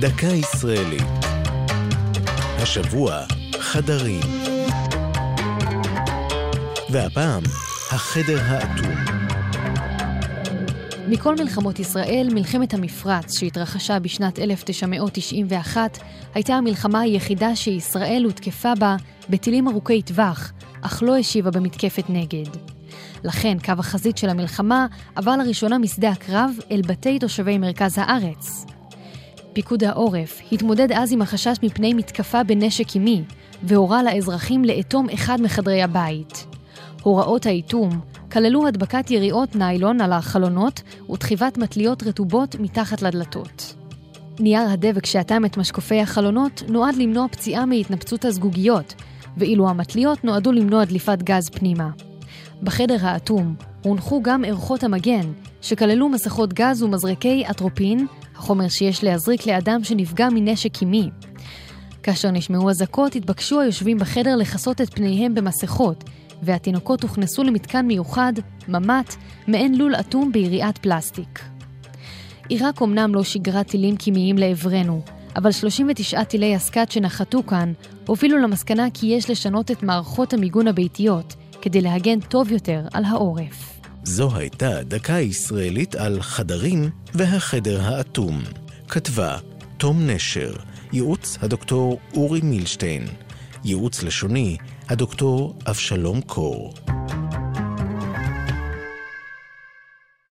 דקה ישראלית. השבוע, חדרים. והפעם, החדר האטום. מכל מלחמות ישראל, מלחמת המפרץ שהתרחשה בשנת 1991 הייתה המלחמה היחידה שישראל הותקפה בה בטילים ארוכי טווח, אך לא השיבה במתקפת נגד. לכן קו החזית של המלחמה עבר לראשונה משדה הקרב אל בתי תושבי מרכז הארץ. פיקוד העורף התמודד אז עם החשש מפני מתקפה בנשק קימי, והורה לאזרחים לאטום אחד מחדרי הבית. הוראות האיטום כללו הדבקת יריעות ניילון על החלונות ודחיבת מטליות רטובות מתחת לדלתות. נייר הדבק שאטם את משקופי החלונות נועד למנוע פציעה מהתנפצות הזגוגיות, ואילו המטליות נועדו למנוע דליפת גז פנימה. בחדר האטום הונחו גם ערכות המגן, שכללו מסכות גז ומזרקי אטרופין, החומר שיש להזריק לאדם שנפגע מנשק קימי. כאשר נשמעו אזעקות, התבקשו היושבים בחדר לכסות את פניהם במסכות, והתינוקות הוכנסו למתקן מיוחד, ממ"ט, מעין לול אטום ביריעת פלסטיק. עיראק אמנם לא שיגרה טילים קימיים לעברנו, אבל 39 טילי הסקת שנחתו כאן הובילו למסקנה כי יש לשנות את מערכות המיגון הביתיות כדי להגן טוב יותר על העורף. זו הייתה דקה ישראלית על חדרים והחדר האטום. כתבה תום נשר, ייעוץ הדוקטור אורי מילשטיין, ייעוץ לשוני הדוקטור אבשלום קור.